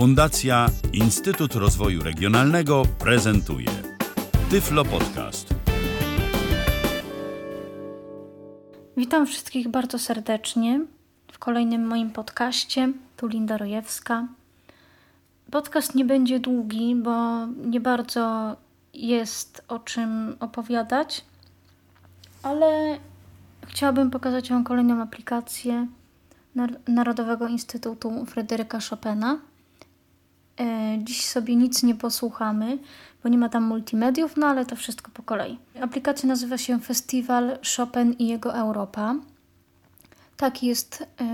Fundacja Instytut Rozwoju Regionalnego prezentuje Tyflo Podcast. Witam wszystkich bardzo serdecznie w kolejnym moim podcaście. Tu Linda Rojewska. Podcast nie będzie długi, bo nie bardzo jest o czym opowiadać, ale chciałabym pokazać Wam kolejną aplikację Narodowego Instytutu Fryderyka Chopina. E, dziś sobie nic nie posłuchamy, bo nie ma tam multimediów, no ale to wszystko po kolei. Aplikacja nazywa się Festiwal Chopin i jego Europa. Tak jest e,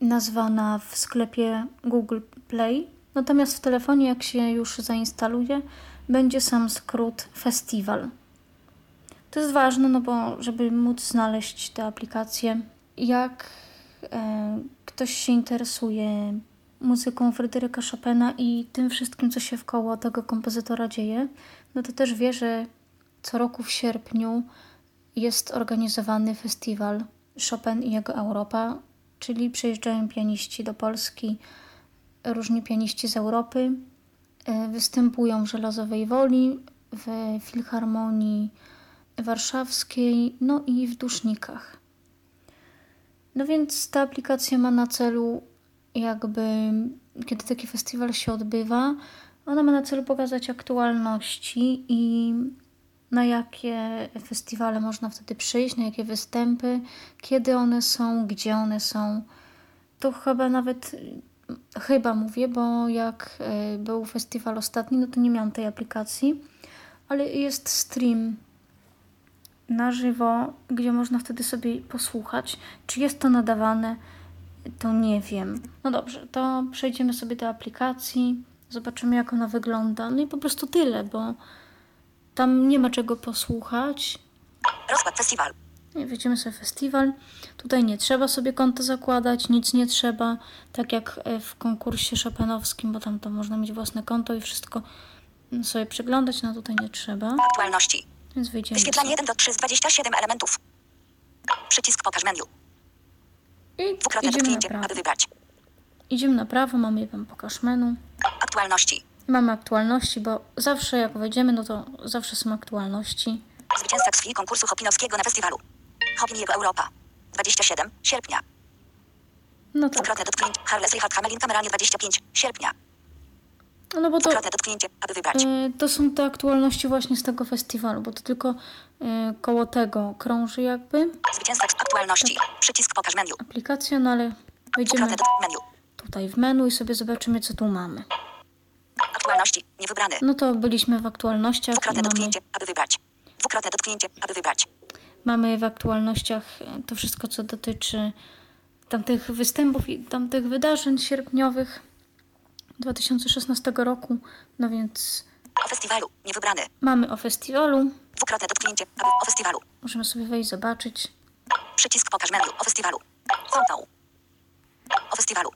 nazwana w sklepie Google Play. Natomiast w telefonie, jak się już zainstaluje, będzie sam skrót Festiwal. To jest ważne, no bo żeby móc znaleźć tę aplikację, jak e, ktoś się interesuje muzyką Fryderyka Chopina i tym wszystkim, co się wkoło tego kompozytora dzieje, no to też wie, że co roku w sierpniu jest organizowany festiwal Chopin i jego Europa, czyli przyjeżdżają pianiści do Polski, różni pianiści z Europy, e, występują w Żelazowej Woli, w Filharmonii Warszawskiej, no i w Dusznikach. No więc ta aplikacja ma na celu jakby, kiedy taki festiwal się odbywa, ona ma na celu pokazać aktualności i na jakie festiwale można wtedy przyjść, na jakie występy, kiedy one są, gdzie one są. To chyba nawet, chyba mówię, bo jak e, był festiwal ostatni, no to nie miałam tej aplikacji, ale jest stream na żywo, gdzie można wtedy sobie posłuchać. Czy jest to nadawane? To nie wiem. No dobrze, to przejdziemy sobie do aplikacji, zobaczymy jak ona wygląda. No i po prostu tyle, bo tam nie ma czego posłuchać. Rozkład festiwal. Nie, wejdziemy sobie festiwal. Tutaj nie trzeba sobie konta zakładać, nic nie trzeba. Tak jak e, w konkursie szopenowskim, bo tam to można mieć własne konto i wszystko sobie przeglądać, no tutaj nie trzeba. Aktualności. Więc wyjdziemy. Wyświetlanie sobie. 1 do 3 z 27 elementów. Przycisk pokaż menu. I idziemy na aby prawo. wybrać. Idziemy na prawo, mamy tam pokaż menu. Aktualności. Mamy aktualności, bo zawsze jak wejdziemy, no to zawsze są aktualności. Zwycięzca krwi konkursu Hopinowskiego na festiwalu. Hopin jego Europa. 27 sierpnia. No tak. Dwukrotne dotknięcie. Harles Richard Hamelin kameralnie 25 sierpnia. No bo to, Dwukrotne dotknięcie, aby wybrać. e, to są te aktualności właśnie z tego festiwalu, bo to tylko e, koło tego krąży jakby Zwycięzca krwi aktualności. Przycisk pokaż menu. aplikacja, no ale wejdziemy tutaj w menu i sobie zobaczymy, co tu mamy. Aktualności. Niewybrany. No to byliśmy w aktualnościach Dwukrotne mamy, dotknięcie, aby wybrać. Dwukrotne dotknięcie, aby wybrać. mamy w aktualnościach e, to wszystko, co dotyczy tamtych występów i tamtych wydarzeń sierpniowych 2016 roku. No więc O festiwalu. Niewybrany. mamy o festiwalu. Dwukrotne dotknięcie, o festiwalu. Możemy sobie wejść, zobaczyć. Przycisk pokaż menu. O festiwalu. Konto. O festiwalu.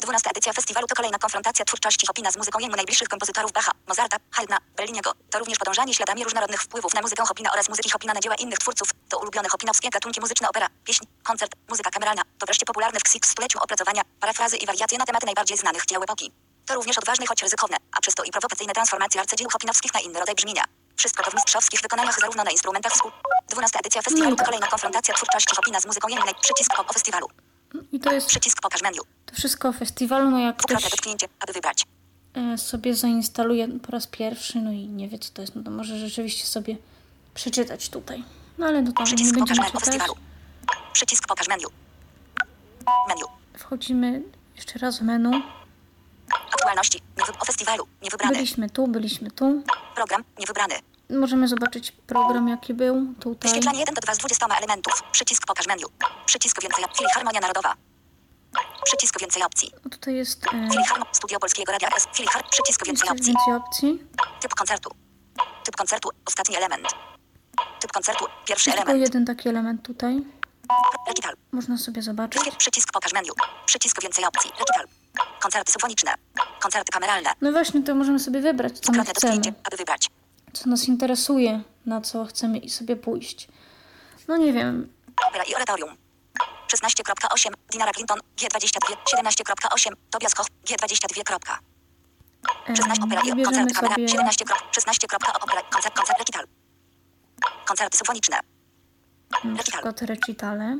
12 edycja festiwalu to kolejna konfrontacja twórczości Chopina z muzyką jemu najbliższych kompozytorów Bacha, Mozarta, Haydna, Belliniego. To również podążanie śladami różnorodnych wpływów na muzykę Chopina oraz muzyki Chopina na dzieła innych twórców. To ulubione chopinowskie gatunki muzyczne opera, pieśń, koncert, muzyka kameralna. To wreszcie popularne w KSIK stuleciu opracowania, parafrazy i wariacje na tematy najbardziej znanych dzieł epoki. To również odważne, choć ryzykowne, a przez to i prowokacyjne transformacje arcydzieł chopinowskich na inny rodzaj brzmienia. Wszystko to w mistrzowskich wykonaniach zarówno na instrumentach współ. 12 edycja festiwalu to kolejna konfrontacja twórczości Chopina z muzyką jemnej. Przycisk o festiwalu. I to jest Przycisk pokaż menu. to wszystko o festiwalu. No jak ktoś dotknięcie, aby wybrać. e, sobie zainstaluje po raz pierwszy, no i nie wie co to jest, no to może rzeczywiście sobie przeczytać tutaj. No ale to nie Przycisk pokaż będziemy menu festiwalu. Przycisk pokaż menu. Menu. Wchodzimy jeszcze raz w menu. Aktualności. Nie wy... O festiwalu. Niewybrany. Byliśmy tu, byliśmy tu. Program. Niewybrany. Możemy zobaczyć program jaki był tutaj. Wyświetlanie 1 do 2 z 20 elementów. Przycisk pokaż menu. Przycisk więcej opcji. Filharmonia Narodowa. Przycisk więcej opcji. No tutaj jest e, Filharm. Studio Polskiego Radia S. Filhar. Przycisk więcej opcji. więcej opcji. Typ koncertu. Typ koncertu. Ostatni element. Typ koncertu. Pierwszy Jest tylko element. jeden taki element tutaj. Można sobie zobaczyć. Przycisk- Przycisk pokaż menu. Przycisk więcej opcji. Recital. Koncerty symfoniczne. Koncerty kameralne. No właśnie, to możemy sobie wybrać, co my chcemy. aby wybrać. Co nas interesuje, na co chcemy i sobie pójść. No nie wiem, Opera i oratorium. 16.8. Dinara Clinton. G22. 17.8. Tobias Koch. G22. E, 16 opera i koncert kamera. sobie 17. krok- 16. kropka, opera. Koncert, koncert recital. Koncerty symfoniczne. na przykład recitale.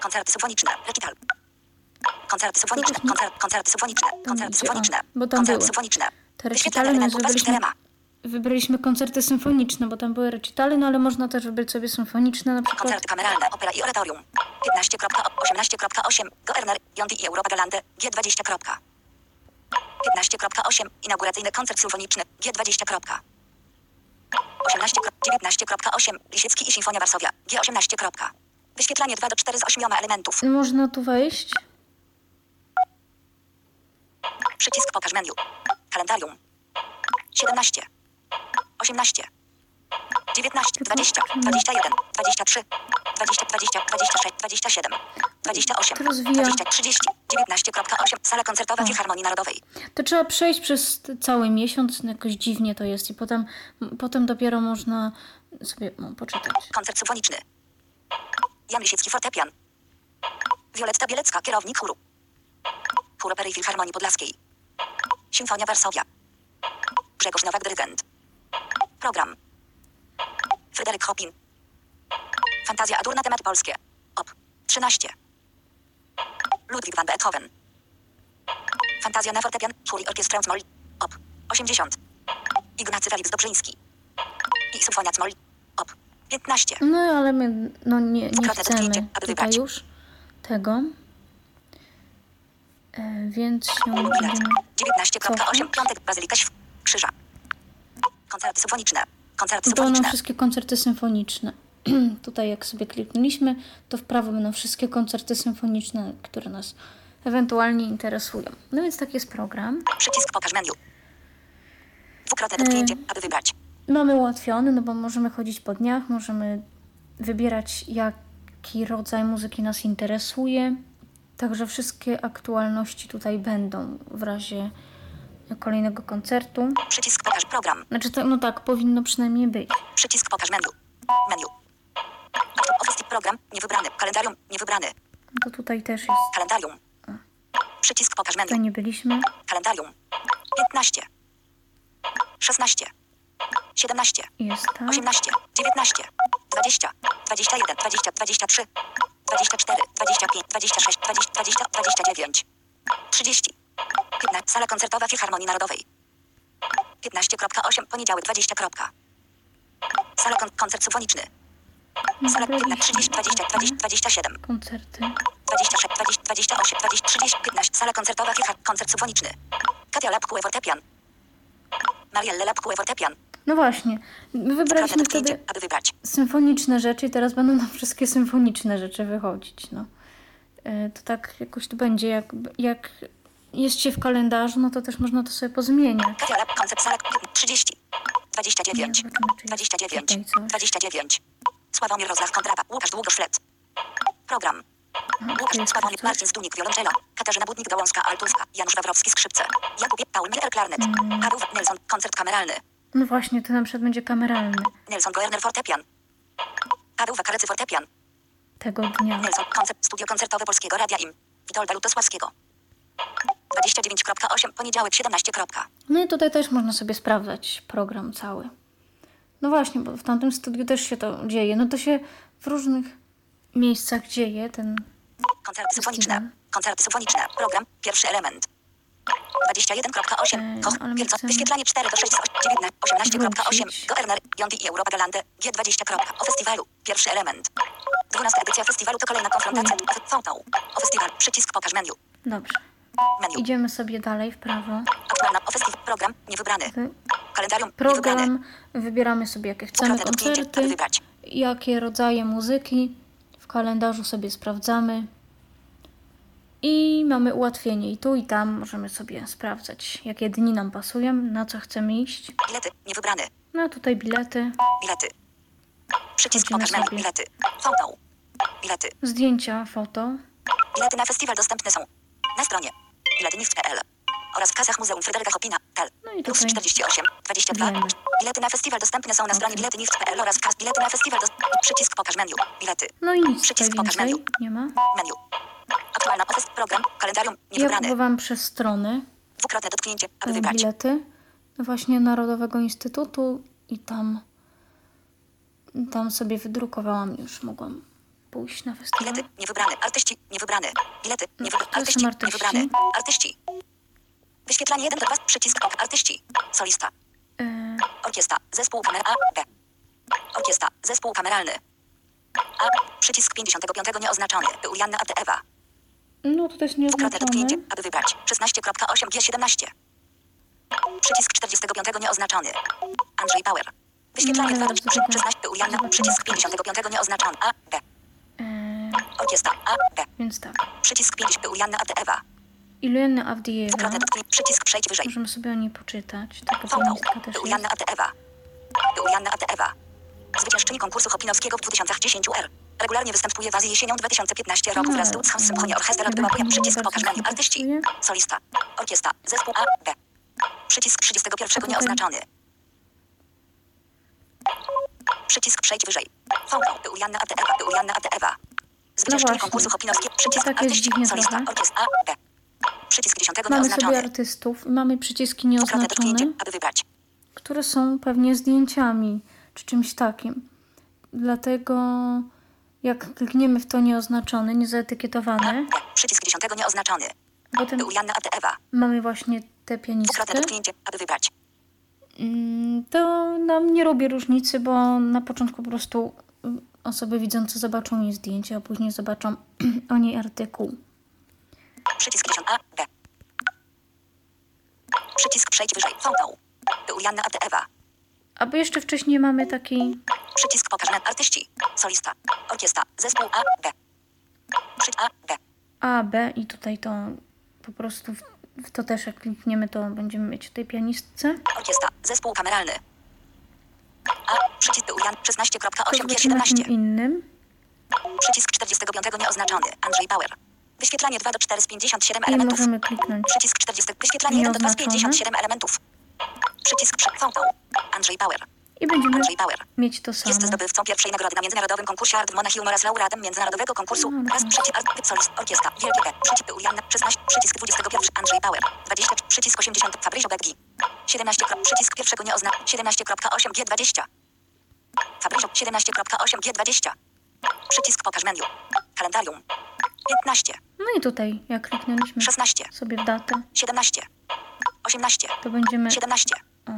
Koncerty symfoniczne. Recital. Koncerty symfoniczne. Koncert, koncerty symfoniczne. Koncerty symfoniczne. bo tam Koncerty były. symfoniczne. Te recitale, z wybraliśmy, koncerty symfoniczne, bo tam były recitale, no ale można też wybrać sobie symfoniczne na przykład. Koncerty kameralne. Opera i oratorium. 15.18.8. Goerner, Jondi i Europa Galante. G20. kropka. 15.8. Inauguracyjny koncert symfoniczny. G20. kropka. 18. kro- 19.8. Lisiecki i Sinfonia Warszawia. G18. kropka. Wyświetlanie 2 do 4 z 8 elementów. Można tu wejść. Przycisk pokaż menu. Kalendarium. 17. 18. 19, 20, 21, 23, 20, 20, 26, 27, 28, To rozwija. 20, 30, 19.8. Sala koncertowa Filharmonii Narodowej. To trzeba przejść przez cały miesiąc, no jakoś dziwnie to jest i potem, potem dopiero można sobie no, poczytać. Koncert symfoniczny. Jan Lisiecki fortepian. Wioletta Bielecka kierownik chóru. Chór Opery Filharmonii Podlaskiej. Sinfonia Warszawia. Grzegorz Nowak dyrygent. Program. Fryderyk Chopin. Fantazja Adur na temat polskie. Op. 13. Ludwig van Beethoven. Fantazja na fortepian. Chór i orkiestrę Cmol. Op. 80. Ignacy Felix Dobrzyński. I Symfonia Cmol. Op. 15. No ale my no, nie, nie chcemy tutaj już tego. E, więc się Bilet. będziemy... 19.8. cofnąć. Piątek. Bazylika Krzyża. Koncerty symfoniczne. Koncerty To będą symfoniczne. wszystkie koncerty symfoniczne. Tutaj jak sobie kliknęliśmy, to w prawo będą wszystkie koncerty symfoniczne, które nas ewentualnie interesują. No więc taki jest program. Przycisk pokaż menu. Dwukrotne E. dotknięcie, aby wybrać. Mamy ułatwiony, no bo możemy chodzić po dniach, możemy wybierać jaki rodzaj muzyki nas interesuje. Także wszystkie aktualności tutaj będą w razie kolejnego koncertu. Przycisk pokaż program. Znaczy, to, no tak, powinno przynajmniej być. Przycisk pokaż menu. Menu. Office program. Niewybrany. Kalendarium. Niewybrany. To tutaj też jest. Kalendarium. Przycisk pokaż menu. nie byliśmy. Kalendarium. 15. 16. 17. Jest tak. 18, 19, 20, 21, 20, 23, 24, 25, 26, 20, 20, 29, 30. 15. Sala koncertowa Filharmonii Narodowej. 15.8. Poniedziałek 20. kropka. Sala kon- koncert symfoniczny. Sala 15, 30, 20, 20, 27, Koncerty. 26, 20, 28, 20, 30, 15. Sala koncertowa Filhar... Koncert symfoniczny. Katia Lapkue fortepian. Marielle Lapkue fortepian. No właśnie. My wybraliśmy wtedy symfoniczne rzeczy i teraz będą nam wszystkie symfoniczne rzeczy wychodzić. No. E, To tak jakoś to będzie. Jak, jak jest się w kalendarzu, no to też można to sobie pozmieniać. Koncept salak 30, 29, Nie, zobaczymy, czy jest 29, tutaj coś. 29. Sławomir Rozlach kontraba, Łukasz Długoszlet. Program. Łukasz Sławomir. Marcin Zdunik wiolonczelo, Katarzyna Budnik Dołąska Altuska, Janusz Wawrowski skrzypce, Jakub Paul Miller klarnet, Mm. Paweł Nelson koncert kameralny, No właśnie, to na przykład będzie kameralny Nelson Goerner fortepian. Paweł Wakarecy fortepian, tego dnia. Nelson koncert studio koncertowe Polskiego Radia Im, Witolda Lutosławskiego. 29.8 poniedziałek 17. kropka. No i tutaj też można sobie sprawdzać program cały. No właśnie, bo w tamtym studiu też się to dzieje. No to się w różnych miejscach dzieje ten Koncerty symfoniczne. Festiwal. Koncerty symfoniczne. Program. Pierwszy element. 21.8. Eee, Koch. Wielco. Wyświetlanie 4 do 6 19. 18.8. wrócić. Goerner. Jondi i Europa Galante. G20. kropka. O festiwalu. Pierwszy element. 12 edycja festiwalu to kolejna konfrontacja. Fotą. O festiwal. Przycisk pokaż menu. Dobrze. Menu. Idziemy sobie dalej w prawo. Aktualna. O festiwal. Program. Niewybrany. Wy- Kalendarium. Niewybrany. Program. Wybieramy sobie jakie chcemy koncerty, jakie rodzaje muzyki. W kalendarzu sobie sprawdzamy. I mamy ułatwienie. I tu i tam możemy sobie sprawdzać, jakie dni nam pasują, na co chcemy iść. Bilety. Niewybrany. No tutaj bilety, Bilety. Przycisk pokaż menu. sobie. Bilety. Fotą. Bilety. zdjęcia, foto. Bilety na festiwal dostępne są na stronie biletynif.pl oraz w kasach Muzeum Fryderyka Chopina. Tel. No i Plus tutaj 48, 22, wiemy. Bilety na festiwal dostępne są na stronie biletynifts.pl oraz kas. Bilety na festiwal dos... Przycisk pokaż menu. Bilety. No i nic Przycisk pokaż menu. nie ma. Menu. Aktualna ofest program. Kalendarium. Ja Niewybrane. próbowałam przez stronę Dwukrotne dotknięcie, aby wybrać. bilety właśnie Narodowego Instytutu i tam tam sobie wydrukowałam już, mogłam pójść na festiwal. Bilety. Niewybrane. Artyści. Niewybrane. Bilety. Niewybrane. to są Artyści. artyści. Niewybrane. Artyści. Wyświetlanie 1 do 2. Przycisk ok. Artyści. Solista. E, Orkiestra. Zespół kamer A. B. Orkiestra. Zespół kameralny. A. Przycisk 55 nieoznaczony. Julianna A. No to Dwukrotne dotknięcie, nieoznaczone. aby wybrać. 16.8 G17. Przycisk 45 nieoznaczony. Andrzej Bauer. Wyświetlanie No, 2 do ale zobaczymy. 16 Julianna. Przycisk 55 nieoznaczony. A. B. E, Orkiestra. A. B. więc tak. Przycisk 5 Julianna A. T. Ewa. Dwukrotne dotknięcie. Przycisk przejdź wyżej. Możemy sobie o niej poczytać. Taka Foto. pianistka też jest. Julianna A. T. Ewa. Julianna A. T. Ewa. Zwyciężczyni konkursu Hopinowskiego w 2010 R. Regularnie występuje w Azji jesienią 2015 roku wraz z Dudz House Symphony Orchestra odbyła wiem, przycisk pokaż menu. Artyści. Solista. Orkiestra. Zespół A. B. Przycisk 31 tutaj? nieoznaczony. Przycisk przejdź wyżej. Foto. Julianna. Ewa. Julianna. Ewa. Zwyciężczyni No konkursu Hopinowskiego. Przycisk Tak artyści. Solista. trochę. Orkiestra A. B. Przycisk 10 Mamy sobie nieoznaczony. artystów i mamy przyciski nieoznaczone, dotknięcie, aby wybrać. które są pewnie zdjęciami czy czymś takim. Dlatego jak klikniemy w to nieoznaczone, niezaetykietowane, B. Przycisk 10 nieoznaczony. potem. T. Ewa. mamy właśnie pianistkę, Dwukrotne dotknięcie, aby wybrać. mm, to nam nie robi różnicy, bo na początku po prostu mm, osoby widzące zobaczą jej zdjęcie, a później zobaczą o niej artykuł. Przycisk 10 A. B. Przycisk przejdź wyżej. A. T. Ewa. Albo jeszcze wcześniej mamy taki Przycisk pokaż na artyści. Solista. Orkiestra. Zespół A. B. Przycisk A. B. A, B i tutaj to po prostu w, w to też jak klikniemy, to będziemy mieć w tej pianistce. Orkiestra. Zespół kameralny. A. Przycisk Julian. To 16.8 zobaczymy w tym G17. innym. Przycisk 45 nieoznaczony. Andrzej Bauer. Wyświetlanie 2 do 4 z 57 I elementów. możemy kliknąć. Przycisk 40. Wyświetlanie 1 do 2 z Nieoznaczone. 57 elementów. Przycisk. Foto. Andrzej Bauer. I będziemy mieć to samo. Jest zdobywcą pierwszej nagrody na międzynarodowym konkursie Art Monachium oraz laureatem międzynarodowego konkursu No, no. Raz przycisk Art Solist Orkiestra. Wielkie B Przycisk Julianna 16 Przycisk 21 Andrzej Bauer. 20 Przycisk 80 Fabryzio Beggi 17 krop- Przycisk pierwszego nie ozna 17.8 G20 Fabryzio 17.8 G20 Przycisk pokaż menu. Kalendarium. 15 No i tutaj, jak kliknęliśmy 16 sobie w datę, 17 18 to będziemy, 17 o,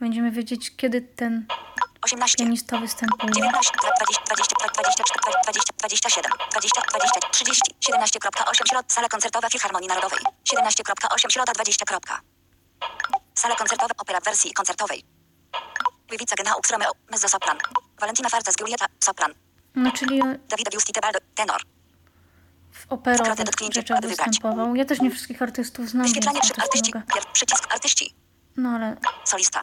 będziemy wiedzieć, kiedy ten 18 pianista występuje. 19, 20, 20, 24, 20, 27, 20, 20, 30, 17.8 Środ, sala koncertowa Filharmonii Narodowej. 17.8 Środa 20. kropka. Sala koncertowa opera w wersji koncertowej. Ływica Genaux Romeo, mezzosopran. Valentina Farzas Giulietta, sopran. No czyli Davide Giusti tenor. W dotknięcie, rzeczach występował. Ja też nie wszystkich artystów znam, Wyświetlanie przy artyści, przycisk artyści, No ale solista.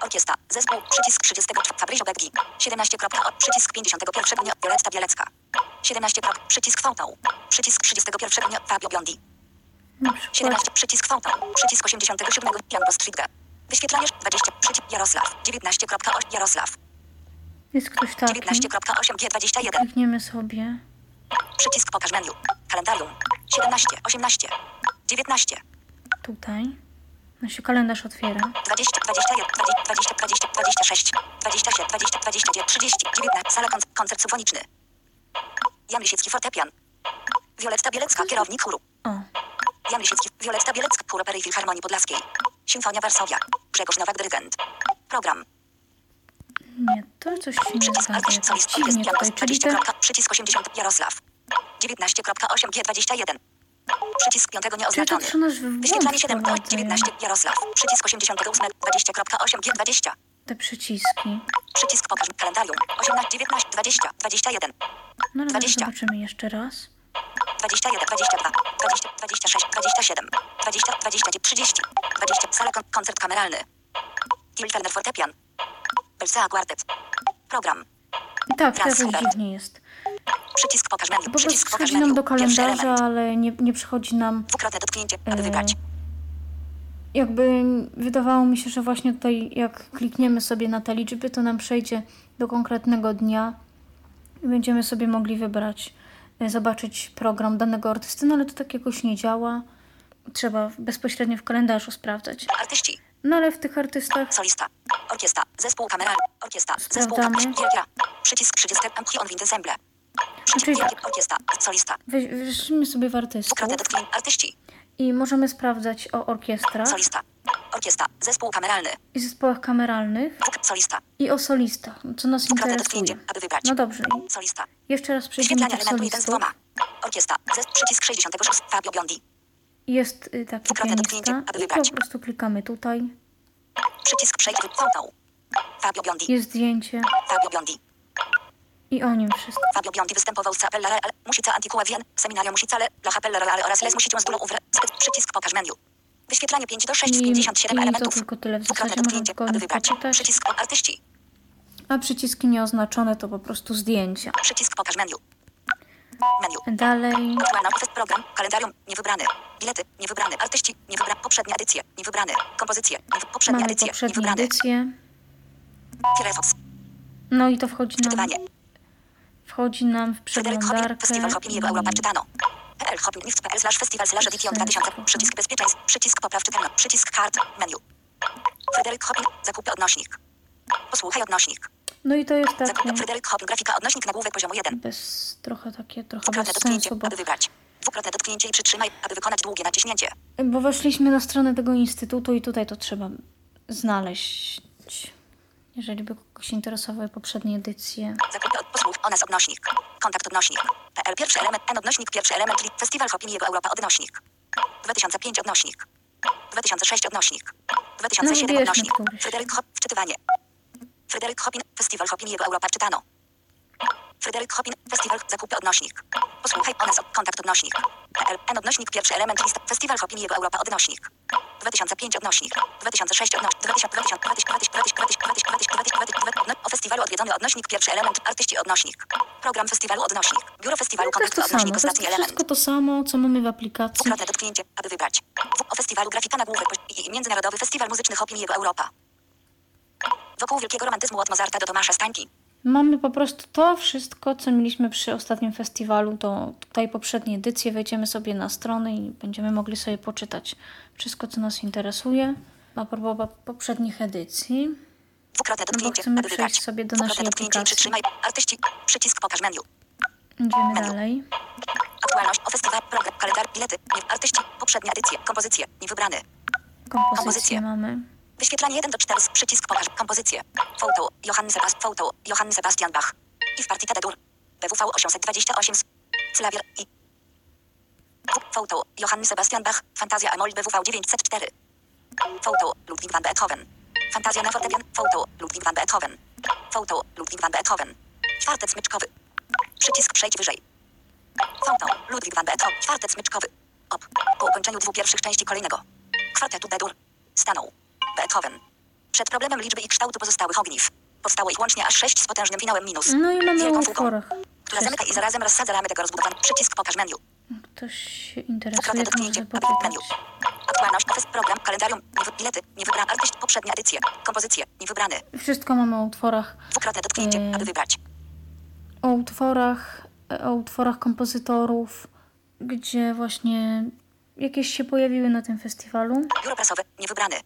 Orkiestra, zespół, przycisk 30, Fabryzio Beggi. 17, kropka, przycisk 51, nie, Violetta Bielecka. 17, krop, przycisk Fontał. Przycisk 31, nie, Fabio Biondi. na przykład 17, przycisk Fontał. Przycisk 87, Jan Bostrzyga. Wyświetlanie 20, przycisk Jarosław. 19.8 Jarosław. Jest ktoś taki. 19.8 G21. Klikniemy sobie. Przycisk pokaż menu. Kalendarium. 17, 18, 19, Tutaj. No się kalendarz otwiera. 20, 21, 20, 20, 20, 26, 27, 20, 29, 30, 19. Sala konc- koncert symfoniczny. Jan Lisiecki fortepian. Wioletta Bielecka, kierownik chóru. O, Jan Lisiecki, Wioletta Bielecka, chór opery i Filharmonii Podlaskiej. Symfonia Warszawia. Grzegorz Nowak, dyrygent. Program. Nie, to coś się nie Przycisk zgadza. artyst, solist, Dziwnie tutaj, czyli 20, te, przycisk 80, Jarosław. 19.8 G21. Przycisk 5 czyli to nieoznaczony. Wyświetlanie 7, wprowadzają. 19, Jarosław. Przycisk 88, 20.8 G20. Te przyciski. Przycisk pokaż kalendarium. 18, 19, 20, 21, No ale 20. zobaczymy jeszcze raz. 21, 22, 20, 26, 27, 20, 20, 30, 20. Sala kon- koncert kameralny. Till Turner fortepian. Program. Tak, to Raz, jakoś super. dziwnie jest. Przycisk pokaż menu. Po Przycisk przychodzi nam do kalendarza, ale nie, nie przychodzi nam Dwukrotne dotknięcie, aby e, wybrać. jakby wydawało mi się, że właśnie tutaj jak klikniemy sobie na te liczby, to nam przejdzie do konkretnego dnia i będziemy sobie mogli wybrać, y, zobaczyć program danego artysty, no ale to tak jakoś nie działa. Trzeba bezpośrednio w kalendarzu sprawdzać. Artyści. No ale w tych artystach Solista. Orkiestra. Zespół kameralny. Orkiestra. Zespół. Wielka. Przycisk 30. Amki on wind ensemble. Przycisk Czyli tak. Orkiestra. Solista. weź- weszliśmy sobie w artystów. Artyści. i możemy sprawdzać o orkiestrach Solista. Orkiestra. Zespół kameralny. i zespołach kameralnych Solista. i o solistach, co nas interesuje. No dobrze, Solista. jeszcze raz przejdziemy do Wyświetlanie elementu 1 z solistów. Orkiestra. Zes przycisk 66. Fabio Biondi. Jest taki pianista aby i po prostu klikamy tutaj. Przycisk fotą. Fabio Biondi. Jest zdjęcie Fabio Biondi. i o nim wszystko. Fabio Biondi występował z Capella Real, Musica Antiqua Wien, Seminario Musicale, La Capella Reale oraz Les Musicium z. Spec- Przycisk pokaż menu. Wyświetlanie 5 do 6 z I- 57 i to elementów. tylko tyle w zasadzie, można aby tylko wybrać. poczytać. Przycisk artyści. A przyciski nieoznaczone to po prostu zdjęcia. Przycisk pokaż menu. Menu. Dalej program, kalendarium, niewybrany. Bilety, niewybrany. Artyści, niewybrany. Poprzednia edycje, niewybrany. Kompozycje, niewy... poprzednia mamy edycje, poprzednie niewybrany. edycje. Firefox, No i to wchodzi nam, wchodzi nam w przeglądarkę. Festiwal Hopin, jego Europa czytano. PL Hopin, Lift.pl slash festiwal slash edition 2000, przycisk bezpieczeństw, przycisk popraw czytelność, przycisk kart, menu. Fryderyk Hopin, zakupy odnośnik. Posłuchaj odnośnik. No i to jest Zakupy Fryderyk Hopin, grafika odnośnik nagłówek poziomu 1. bez, trochę takie, trochę Dwukrotne bez dotknięcie, sensu, bo, aby wybrać. Dwukrotne dotknięcie i przytrzymaj, aby wykonać długie naciśnięcie. bo weszliśmy na stronę tego instytutu i tutaj to trzeba znaleźć. Jeżeli by kogoś interesowały poprzednie edycje. Zakupy od posług, o nas odnośnik. Kontakt odnośnik. PL pierwszy element, N odnośnik pierwszy element, lip, festiwal Hopin, jego Europa odnośnik. 2005 odnośnik. 2006 odnośnik. 2007 wybierzmy odnośnik. Fryderyk Hop, wczytywanie. Fryderyk Hopin, festiwal Hopin, jego Europa czytano. Fryderyk Hopin, festiwal, zakupy odnośnik. Posłuchaj o nas, kontakt odnośnik. N odnośnik pierwszy element, list, festiwal Hopin, jego Europa odnośnik. 2005 odnośnik. 2006 odnośnik. 2000, 2000, 2000, 2000, 2000, 2000, 2000, O festiwalu odwiedzony odnośnik pierwszy element, artyści odnośnik. Program festiwalu odnośnik. Biuro festiwalu No kontakt odnośnik ostatni element. wszystko to samo, co mamy w aplikacji. Dwukrotne dotknięcie, aby wybrać. O festiwalu grafika nagłówek i- Międzynarodowy Festiwal Muzyczny Hopin jego Europa. Wokół wielkiego romantyzmu od Mozarta do Tomasza Stańki. Mamy po prostu to wszystko, co mieliśmy przy ostatnim festiwalu. To tutaj poprzednie edycje. Wejdziemy sobie na stronę i będziemy mogli sobie poczytać wszystko, co nas interesuje. A propos po- poprzednich edycji. Dwukrotne bo dotknięcie, chcemy aby sobie do naszej aplikacji. przytrzymaj. Artyści. Przycisk pokaż menu. Idziemy Menu. dalej. Aktualność o festiwal, program, kalendar, bilety, nie, artyści, poprzednia edycja, kompozycje, niewybrany. Kompozycje. mamy. Wyświetlanie 1 do 4, przycisk pokaż, kompozycje. Foto, Johann Sebastian, foto, Johann Sebastian Bach. I w partita de dur. BWV 828, Clavier i... Foto, Johann Sebastian Bach, Fantazja Amol BWV 904. Foto, Ludwig van Beethoven. Fantazja na fortepian, foto, Ludwig van Beethoven. Foto, Ludwig van Beethoven. Czwartet smyczkowy. Przycisk przejdź wyżej. Foto, Ludwig van Beethoven. Czwartet smyczkowy. Op. Po ukończeniu dwóch pierwszych części kolejnego. Kwartetu D-dur. Stanął. Beethoven. Przed problemem liczby i kształtu pozostałych ogniw. Powstało ich łącznie aż sześć z potężnym finałem minus. No i mamy Wielką fuką, utworach. która zamyka i zarazem rozsadza ramy tego rozbudowanego. Przycisk pokaż menu. Ktoś się interesuje, to może menu. Aktualność, office, program, kalendarium, niewy, bilety, niewybrany artyst, poprzednia edycja, kompozycje, niewybrany. Wszystko mamy o utworach. Dwukrotne dotknięcie, Yy. aby wybrać. O utworach, o utworach kompozytorów, gdzie właśnie jakieś się pojawiły na tym festiwalu. Biuro prasowe, niewybrany.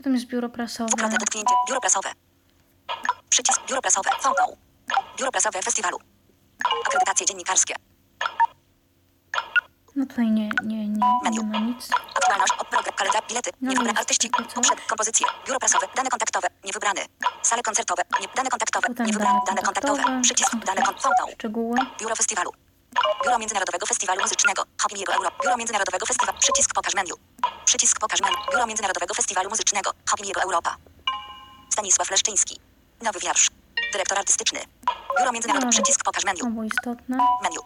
Potem jest biuro prasowe. Dotknięcie, biuro prasowe. Przycisk, biuro prasowe, fontą. Biuro prasowe festiwalu. Akredytacje dziennikarskie. No tutaj nie, nie, nie, nie ma nic. Aktualność, program, kalendar, bilety, No niewybrane artyści, poprzednie kompozycje, biuro prasowe, dane kontaktowe, niewybrany. Sale koncertowe, nie, dane kontaktowe, Potem niewybrane, dane kontaktowe, kontaktowe. przycisk, dane takie kon, fontą. Szczegóły. Biuro festiwalu. Biuro Międzynarodowego Festiwalu Muzycznego. Hopin jego Europa. Biuro Międzynarodowego Festiwalu. Przycisk pokaż menu. Przycisk pokaż menu. Biuro Międzynarodowego Festiwalu Muzycznego. Hopin jego Europa. Stanisław Leszczyński. Nowy wiersz. Dyrektor artystyczny. Biuro Międzynarodowe. No. Przycisk pokaż menu. Mało istotne. Menu.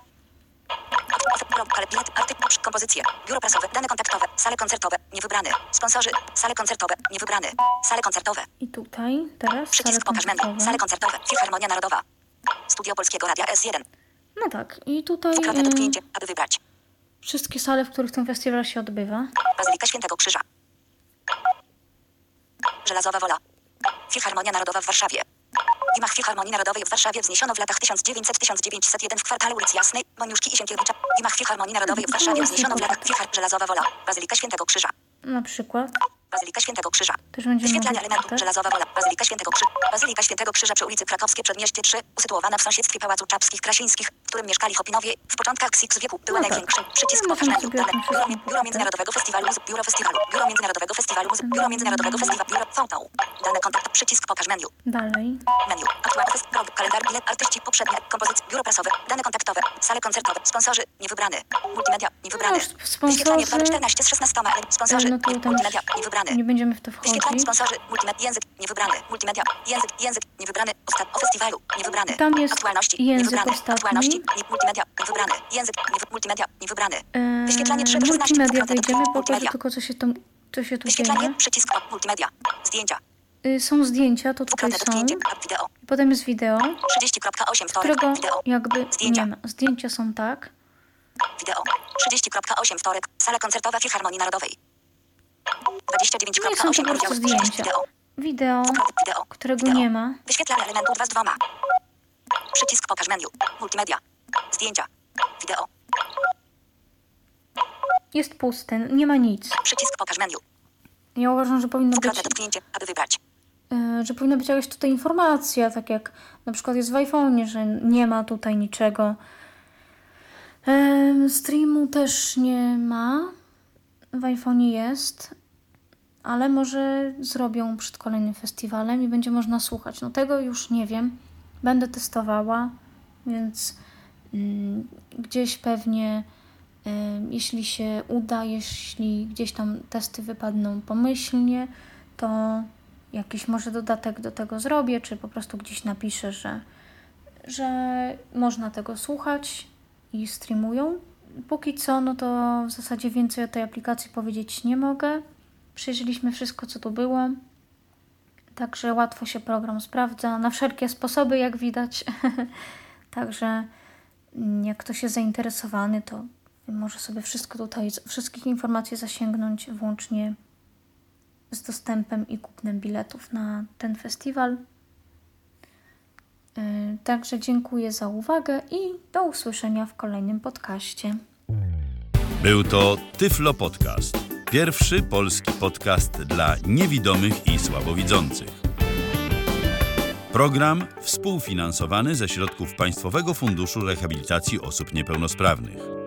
Bilet, artykuł, kompozycje, biuro prasowe, dane kontaktowe, sale koncertowe, niewybrany. Sponsorzy, sale koncertowe, niewybrany. Sale koncertowe, I tutaj teraz przycisk pokaż menu, sale koncertowe, Filharmonia Narodowa. Studio Polskiego Radia S1. No tak, i tutaj y, dotknięcie, aby wybrać. wszystkie sale, w których ten festiwal się odbywa. Bazylika Świętego Krzyża. Żelazowa Wola. Filharmonia Narodowa w Warszawie. W gmach Filharmonii Narodowej w Warszawie wzniesiono w latach 1900-1901 jeden w kwartale ulicy Jasnej, Moniuszki i Sienkiewicza. W gmach Filharmonii Narodowej w Warszawie wzniesiono w latach Filhar Żelazowa Wola. Bazylika Świętego Krzyża. Na przykład. Bazylika Świętego Krzyża. Też będziemy Wyświetlanie elementów. Żelazowa Wola. Bazylika Świętego Krzyża. Bazylika Świętego Krzyża przy ulicy Krakowskie Przedmieście 3, usytuowana w sąsiedztwie Pałacu Czapskich Krasińskich, w którym mieszkali Hopinowie. W początkach XX wieku była No tak. największym. Przycisk No, pokaż możemy menu. sobie o tym Dane. Biuro, Biuro. Międzynarodowego Festiwalu Muzyki. Biuro Festiwalu. Biuro Międzynarodowego Festiwalu Muzyki. Biuro Międzynarodowego Festiwalu. Biuro Fałtał. Dane kontakt. Przycisk pokaż menu. Dalej. Menu. Aktualny fest, rok, kalendarz, bilet, artyści, poprzednie, kompozycje, biuro prasowe, dane kontaktowe, sale koncertowe, sponsorzy, niewybrany, multimedia, niewybrany. No sponsorzy- Wyświetlanie 214 z 16, sponsorzy, No tam multimedia, już niewybrany. nie będziemy w to Wyświetlanie wchodzić. sponsorzy, multimedia, język, niewybrany, multimedia, język, język, niewybrany, ostat, o festiwalu, niewybrany. Tam jest Aktualności, język niewybrany, ostatni. aktualności, nie, multimedia, niewybrany, język, niewy, multimedia, niewybrany. Eee, Wyświetlanie 3 do 16, multimedia wejdziemy, pokażę tylko co się, tam, co się tu Wyświetlanie, dzieje. przycisk, multimedia, zdjęcia, Y, Są zdjęcia, to tutaj są. Potem jest wideo, 30.8 wtorek, którego jakby Zdjęcia. nie ma. Zdjęcia są tak. Wideo. 30.8 wtorek. Sala koncertowa Filharmonii Narodowej. 29.8 No i są po prostu zdjęcia. Wideo. Którego nie ma. Wyświetlanie elementu 2 z 2. Przycisk pokaż menu. Multimedia. Zdjęcia. Wideo. Jest pusty, nie ma nic. Przycisk pokaż menu. Ja uważam, że powinno być, dotknięcie, aby wybrać. y, że powinna być jakaś tutaj informacja, tak jak na przykład jest w iPhone'ie, że nie ma tutaj niczego. Em, Streamu też nie ma. W iPhone'ie jest, ale może zrobią przed kolejnym festiwalem i będzie można słuchać. No tego już nie wiem. Będę testowała, więc mm, gdzieś pewnie, jeśli się uda, jeśli gdzieś tam testy wypadną pomyślnie, to jakiś może dodatek do tego zrobię, czy po prostu gdzieś napiszę, że, że można tego słuchać i streamują. Póki co, no to w zasadzie więcej o tej aplikacji powiedzieć nie mogę. Przejrzeliśmy wszystko, co tu było. Także łatwo się program sprawdza na wszelkie sposoby, jak widać. Także mm, jak ktoś jest zainteresowany, to może sobie wszystko tutaj, wszystkich informacji zasięgnąć, włącznie z dostępem i kupnem biletów na ten festiwal. Yy, Także dziękuję za uwagę i do usłyszenia w kolejnym podcaście. Był to Tyflo Podcast. Pierwszy polski podcast dla niewidomych i słabowidzących. Program współfinansowany ze środków Państwowego Funduszu Rehabilitacji Osób Niepełnosprawnych.